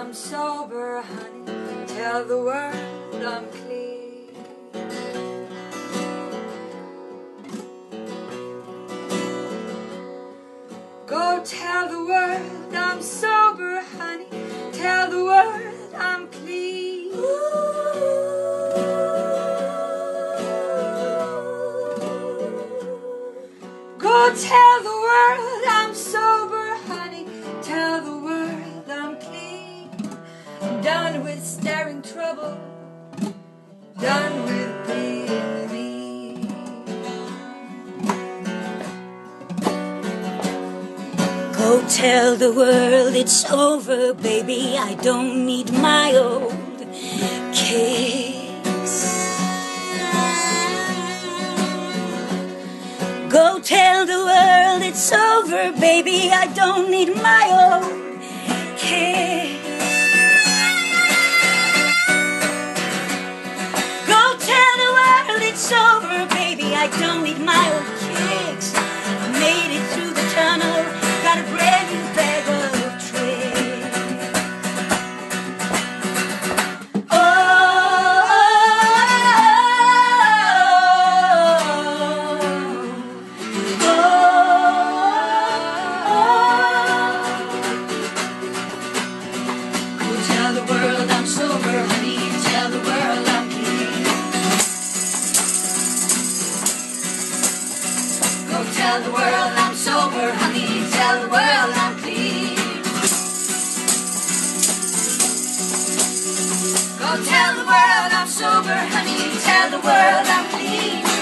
I'm sober, honey. Tell the world I'm clean. Go tell the world I'm sober, honey. Tell the world I'm clean. Go tell the world done with staring trouble. Done with being me. Go tell the world it's over, baby. I don't need my old kicks. Go tell the world it's over, baby. I don't need my don't need my old tell the world I'm sober, honey. Tell the world I'm clean. Go tell the world I'm sober, honey. Tell the world I'm clean.